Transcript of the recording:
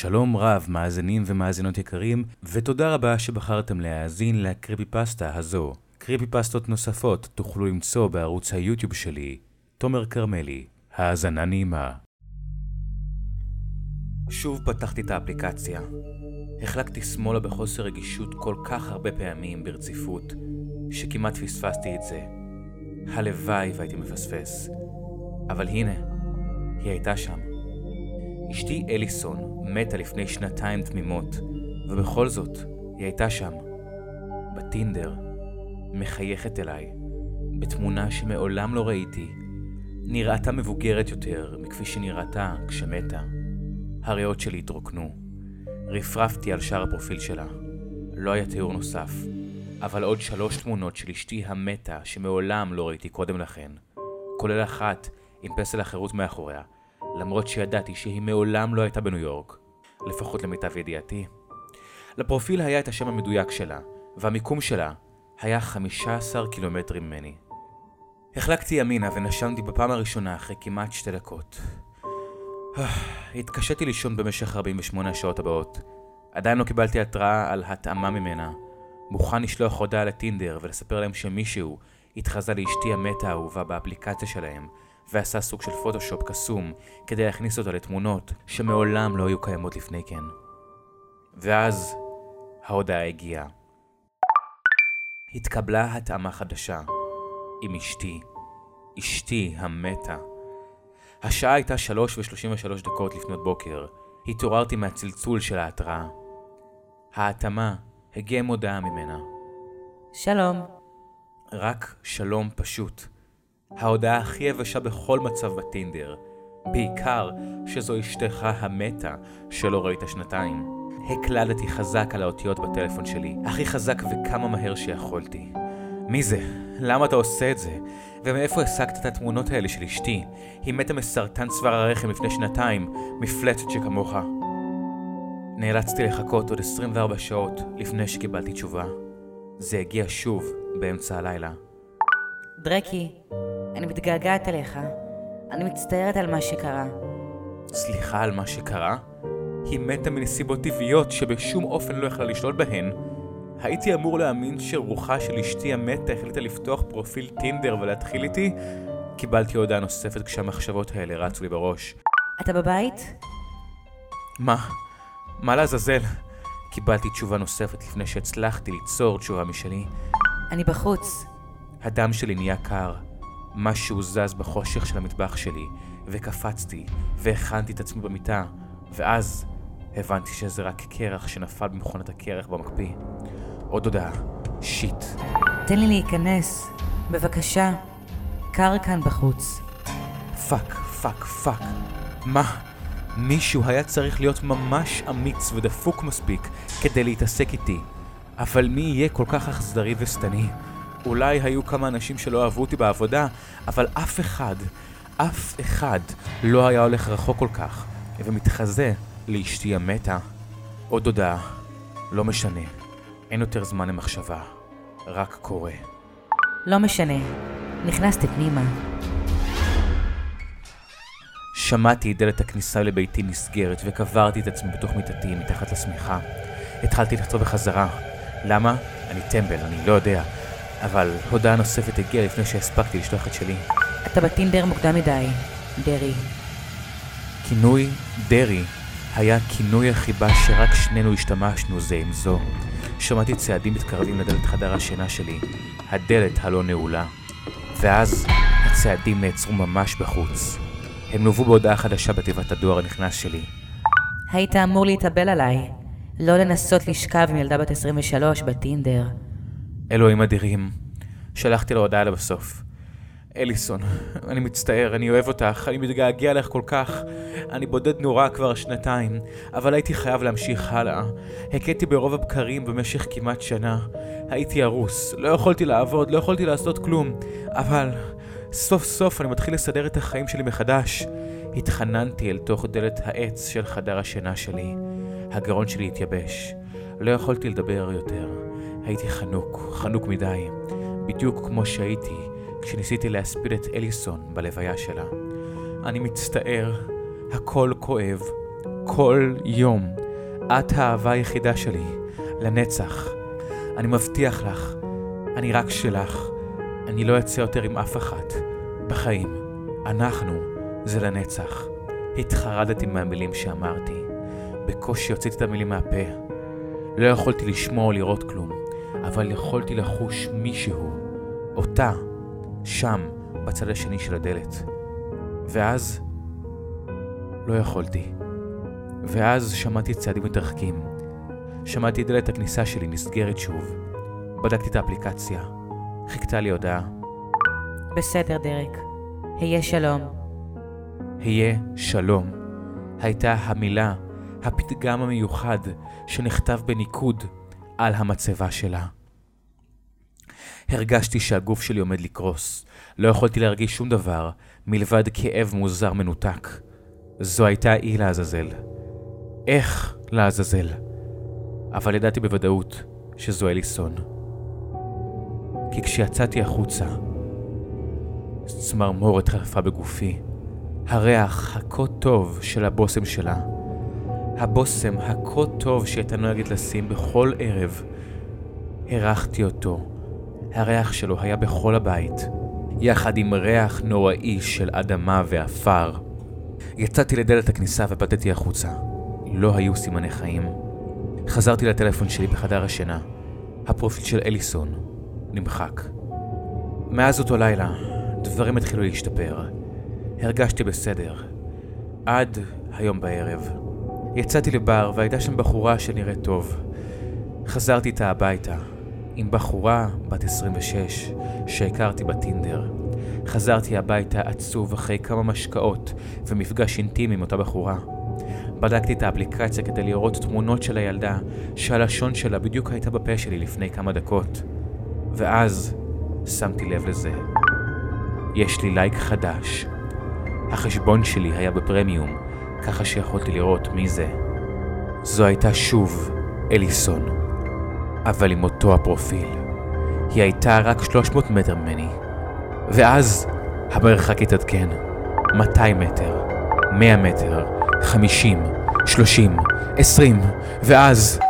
שלום רב, מאזינים ומאזינות יקרים, ותודה רבה שבחרתם להאזין לקריפי פסטה הזו. קריפי פסטות נוספות תוכלו למצוא בערוץ היוטיוב שלי, תומר כרמלי. האזנה נעימה. שוב פתחתי את האפליקציה. החלקתי שמאלה בחוסר רגישות כל כך הרבה פעמים ברציפות, שכמעט פספסתי את זה. הלוואי והייתי מפספס. אבל הנה, היא הייתה שם. אשתי אליסון מתה לפני שנתיים תמימות, ובכל זאת, היא הייתה שם. בטינדר, מחייכת אליי, בתמונה שמעולם לא ראיתי. נראתה מבוגרת יותר מכפי שנראתה כשמתה. הריאות שלי התרוקנו. רפרפתי על שאר הפרופיל שלה. לא היה תיאור נוסף, אבל עוד שלוש תמונות של אשתי המתה שמעולם לא ראיתי קודם לכן, כולל אחת עם פסל החירות מאחוריה, למרות שידעתי שהיא מעולם לא הייתה בניו יורק, לפחות למיטב ידיעתי. לפרופיל היה את השם המדויק שלה, והמיקום שלה היה 15 קילומטרים ממני. החלקתי ימינה ונשמתי בפעם הראשונה אחרי כמעט שתי דקות. התקשיתי לישון במשך 48 השעות הבאות. עדיין לא קיבלתי התראה על התאמה ממנה. מוכן לשלוח הודעה לטינדר ולספר להם שמישהו התחזה לאשתי המתה האהובה באפליקציה שלהם, ועשה סוג של פוטושופ קסום כדי להכניס אותה לתמונות שמעולם לא היו קיימות לפני כן. ואז ההודעה הגיעה. התקבלה התאמה חדשה עם אשתי, אשתי המתה. השעה הייתה שלוש ושלושים ושלוש דקות לפנות בוקר. התעוררתי מהצלצול של ההתראה. ההתאמה הגיעה מודעה ממנה. שלום. רק שלום פשוט. ההודעה הכי יבשה בכל מצב בטינדר. בעיקר שזו אשתך המתה שלא ראית שנתיים. הקלדתי חזק על האותיות בטלפון שלי, הכי חזק וכמה מהר שיכולתי. מי זה? למה אתה עושה את זה? ומאיפה השגת את התמונות האלה של אשתי? היא מתה מסרטן צוואר הרחם לפני שנתיים, מפלצת שכמוך. נאלצתי לחכות עוד 24 שעות לפני שקיבלתי תשובה. זה הגיע שוב באמצע הלילה. דרקי, אני מתגעגעת אליך. אני מצטערת על מה שקרה. סליחה על מה שקרה? היא מתה מנסיבות טבעיות שבשום אופן לא יכלה לשלוט בהן. הייתי אמור להאמין שרוחה של אשתי המתה החליטה לפתוח פרופיל טינדר ולהתחיל איתי? קיבלתי הודעה נוספת כשהמחשבות האלה רצו לי בראש. אתה בבית? מה? מה לעזאזל? קיבלתי תשובה נוספת לפני שהצלחתי ליצור תשובה משלי. אני בחוץ. הדם שלי נהיה קר. משהו זז בחושך של המטבח שלי, וקפצתי, והכנתי את עצמי במיטה, ואז הבנתי שזה רק קרח שנפל במכונת הקרח במקפיא. עוד הודעה, Shit. תן לי להיכנס. בבקשה. קר כאן בחוץ. Fuck, fuck, fuck. מה? מישהו היה צריך להיות ממש אמיץ ודפוק מספיק כדי להתעסק איתי. אבל מי יהיה כל כך אכזרי ושטני? אולי היו כמה אנשים שלא אהבו אותי בעבודה, אבל אף אחד, אף אחד לא היה הולך רחוק כל כך, ומתחזה לאשתי המתה. עוד הודעה, לא משנה, אין יותר זמן למחשבה, רק קורה. לא משנה. נכנסתי פנימה. שמעתי את דלת הכניסה לביתי נסגרת וקברתי את עצמי בתוך מיטתי מתחת לשמיכה. התחלתי לחצוב בחזרה. למה? אני טמבל, אני לא יודע. אבל הודעה נוספת הגיעה לפני שהספקתי לשלוח את שלי. אתה בטינדר מוקדם מדי. דרי. כינוי דרי היה כינוי החיבה שרק שנינו השתמשנו זה עם זו. שמעתי צעדים מתקרבים לדלת חדר השינה שלי, הדלת הלא נעולה. ואז הצעדים נעצרו ממש בחוץ. הם לוו בהודעה חדשה בתיבת הדואר הנכנס שלי. היית אמור להתאבל עליי. לא לנסות לשכב עם ילדה בת 23 בטינדר. אלוהים אדירים. שלחתי לו הודעה לבסוף. אליסון, אני מצטער, אני אוהב אותך, אני מתגעגע לך כל כך. אני בודד נורא כבר שנתיים, אבל הייתי חייב להמשיך הלאה. הכיתי ברוב הבקרים במשך כמעט שנה. הייתי הרוס, לא יכולתי לעבוד, לא יכולתי לעשות כלום. אבל סוף סוף אני מתחיל לסדר את החיים שלי מחדש. התחננתי אל תוך דלת העץ של חדר השינה שלי. הגרון שלי התייבש. לא יכולתי לדבר יותר. הייתי חנוק, חנוק מדי. בדיוק כמו שהייתי כשניסיתי להספיד את אליסון בלוויה שלה. אני מצטער, הכל כואב, כל יום. את האהבה היחידה שלי, לנצח. אני מבטיח לך, אני רק שלך. אני לא אצא יותר עם אף אחת. בחיים. אנחנו זה לנצח. התחרדתי מהמילים שאמרתי. בקושי הוצאתי את המילים מהפה. לא יכולתי לשמוע או לראות כלום, אבל יכולתי לחוש מישהו, אותה, שם, בצד השני של הדלת. ואז לא יכולתי. ואז שמעתי צעדים מתרחקים. שמעתי דלת הכניסה שלי נסגרת שוב. בדקתי את האפליקציה. חיכתה לי הודעה. בסדר, דרק. היה שלום. היה שלום. הייתה המילה, הפתגם המיוחד, שנכתב בניקוד על המצבה שלה. הרגשתי שהגוף שלי עומד לקרוס. לא יכולתי להרגיש שום דבר, מלבד כאב מוזר מנותק. זו הייתה אי לעזאזל. איך לעזאזל? אבל ידעתי בוודאות שזו אליסון. כי כשיצאתי החוצה, צמרמורת חלפה בגופי. הריח הכה טוב של הבושם שלה. הבושם הכה טוב שהייתה נוהגת לשים בכל ערב. הרחתי אותו. הריח שלו היה בכל הבית, יחד עם ריח נוראי של אדמה ועפר. יצאתי לדלת הכניסה ובדתי החוצה. לא היו סימני חיים. חזרתי לטלפון שלי בחדר השינה. הפרופיל של אליסון נמחק. מאז אותו לילה, דברים התחילו להשתפר. הרגשתי בסדר. עד היום בערב. יצאתי לבר והייתה שם בחורה שנראית טוב. חזרתי איתה הביתה, עם בחורה בת 26 שהכרתי בטינדר. חזרתי הביתה עצוב אחרי כמה משקאות ומפגש אינטימי עם אותה בחורה. בדקתי את האפליקציה כדי לראות תמונות של הילדה שהלשון שלה בדיוק הייתה בפה שלי לפני כמה דקות. ואז שמתי לב לזה. יש לי לייק חדש. החשבון שלי היה בפרמיום, ככה שיכולתי לראות מי זה. זו הייתה שוב אליסון, אבל עם אותו הפרופיל. היא הייתה רק 300 מטר ממני. ואז המרחק התעדכן. 200 מטר, 100 מטר, 50, 30, 20, ואז...